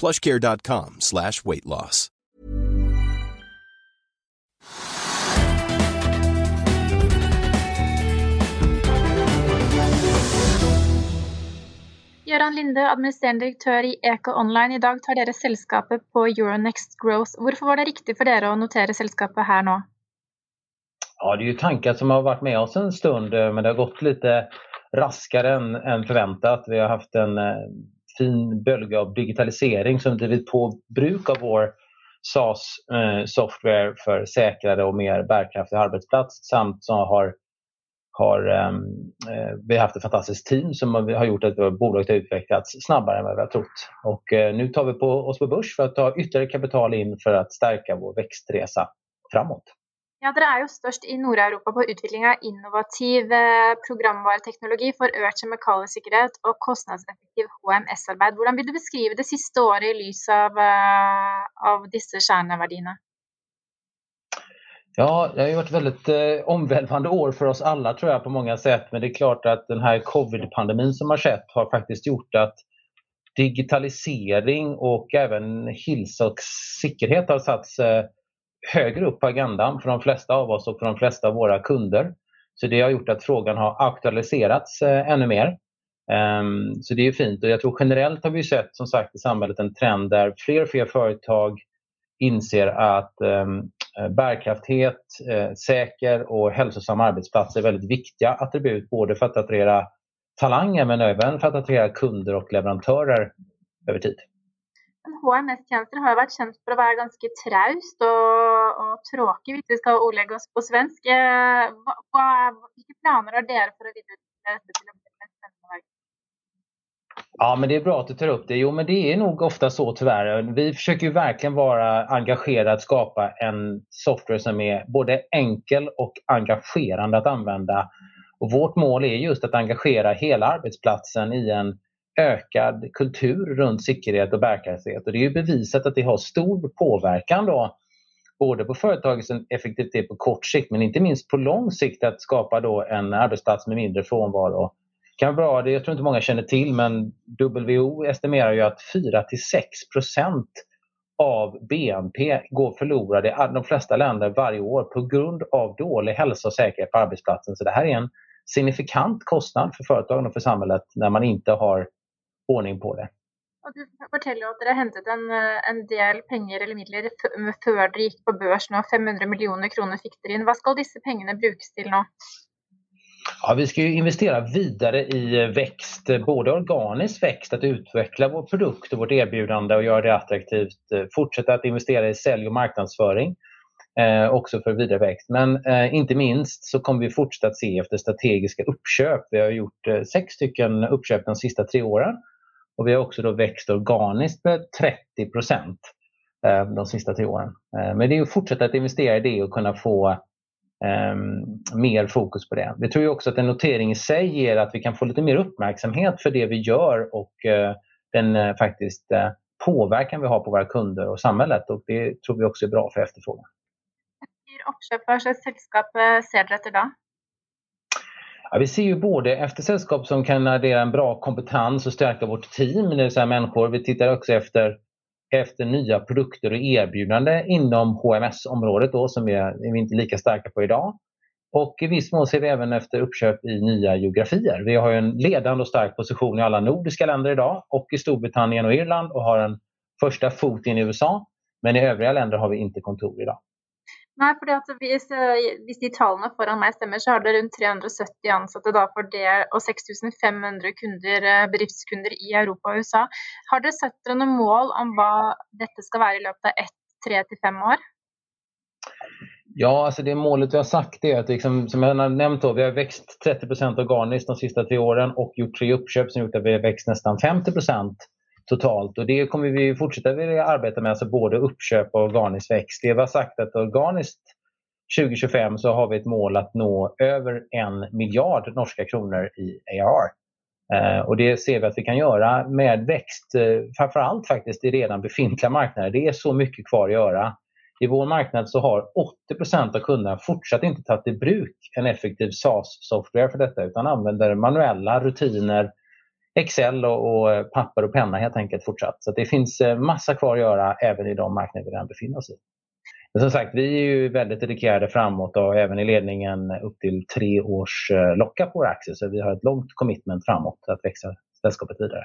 plushcare.com slash weight loss. Göran Linde, administrerende direktør i Eco Online. I dag tar dere selskapet på Euronext Growth. Hvorfor var det riktigt för er att notera selskapet här nu? Ja, det är ju tankar som har varit med oss en stund men det har gått lite raskare än, än förväntat. Vi har haft en fin bölge av digitalisering som drivit på bruk av vår SaaS-software eh, för säkrare och mer bärkraftig arbetsplats samt som har, har um, vi har haft ett fantastiskt team som har gjort att bolaget har utvecklats snabbare än vad vi har trott. Och eh, nu tar vi på oss på börs för att ta ytterligare kapital in för att stärka vår växtresa framåt. Ja, Dere er jo størst i Nord-Europa på utvikling av innovativ eh, programvareteknologi for økt kjemikaliesikkerhet og kostnadseffektiv HMS-arbeid. Hvordan vil du beskrive det siste året i lys av, eh, av disse kärnverdiene? Ja, det har ju varit väldigt eh, omvälvande år för oss alla tror jag på många sätt. Men det är klart att den här covid-pandemin som har skett har faktiskt gjort att digitalisering och även hälsa och säkerhet har satts eh, högre upp på agendan för de flesta av oss och för de flesta av våra kunder. Så det har gjort att frågan har aktualiserats eh, ännu mer. Um, så det är fint och jag tror generellt har vi sett som sagt i samhället en trend där fler och fler företag inser att um, säker och hälsosam arbetsplats är väldigt viktiga attribut både för att attrahera talanger men även för att attrahera kunder och leverantörer över tid. HMS-tjenester har jo vært kjent for å være ganske traust og, og tråkig, hvis vi skal ordlegge oss på svensk. Eh, hva, hva, hvilke planer har dere för att videreutvikle dette til å bli en spennende? Ja, men det är bra att du tar upp det. Jo, men det är nog ofta så tyvärr. Vi försöker ju verkligen vara engagerade att skapa en software som är både enkel och engagerande att använda. Och vårt mål är just att engagera hela arbetsplatsen i en ökad kultur runt säkerhet och bärkraftighet. Och det är ju bevisat att det har stor påverkan då, både på företagets effektivitet på kort sikt men inte minst på lång sikt att skapa då en arbetsplats med mindre frånvaro. Kan vara bra, det jag tror inte många känner till men WHO estimerar ju att 4–6 procent av BNP går förlorade i de flesta länder varje år på grund av dålig hälsa och säkerhet på arbetsplatsen. Så det här är en signifikant kostnad för företagen och för samhället när man inte har ordning på det. Och du forteller att dere hentet en, en del pengar eller medel før dere gick på börs nå. 500 miljoner kronor fick dere in. Vad ska dessa pengar brukas till nu? Ja, vi ska investera vidare i växt, både organisk växt, att utveckla vår produkt och vårt erbjudande och göra det attraktivt. Fortsätta att investera i sälj och marknadsföring, eh, också för vidare växt. Men eh, inte minst så kommer vi fortsätta att se efter strategiska uppköp. Vi har gjort eh, sex stycken uppköp de sista tre åren och vi har också då växt organiskt med 30 procent eh, de sista tre åren. Eh, men det är att fortsätta att investera i det och kunna få Um, mer fokus på det. Vi tror också att en notering i sig ger att vi kan få lite mer uppmärksamhet för det vi gör och uh, den uh, faktiskt uh, påverkan vi har på våra kunder och samhället och det tror vi också är bra för efterfrågan. Hur uppköp, vad slags sällskap ser du efter då? Ja, vi ser ju både efter sällskap som kan addera en bra kompetens och stärka vårt team, det vill säga människor. Vi tittar också efter, efter nya produkter och erbjudanden inom HMS-området då, som vi, är vi inte är lika starka på idag. Och i viss mån ser vi även efter uppköp i nya geografier. Vi har en ledande och stark position i alla nordiska länder idag och i Storbritannien och Irland och har en första fot in i USA. Men i övriga länder har vi inte kontor idag. Nej, för at hvis, eh, hvis de tallene foran meg stemmer, så har det runt 370 ansatte da for det, og 6500 kunder, eh, bedriftskunder i Europa och USA. Har dere satt dere noen mål om vad detta ska vara i løpet av ett, tre til fem år? Ja, alltså det målet vi har sagt är att liksom, som jag har nämnt då, vi har växt 30% organiskt de sista tre åren och gjort tre uppköp som gjort att vi har växt nästan 50 totalt och det kommer vi fortsätta vilja arbeta med, alltså både uppköp och organisk växt. Det vi har sagt att organiskt 2025 så har vi ett mål att nå över en miljard norska kronor i AR. Eh, och det ser vi att vi kan göra med växt, eh, framförallt faktiskt i redan befintliga marknader. Det är så mycket kvar att göra. I vår marknad så har 80% av kunderna fortsatt inte tagit i bruk en effektiv SaaS-software för detta utan använder manuella rutiner, Excel och, och, eh, papper och penna helt enkelt fortsatt. Så det finns eh, massa kvar att göra även i de marknader vi redan befinner oss i. Men som sagt, vi är ju väldigt dedikerade framåt och även i ledningen upp till tre års eh, locka på våra aktier. Så vi har ett långt commitment framåt att växa sällskapet vidare.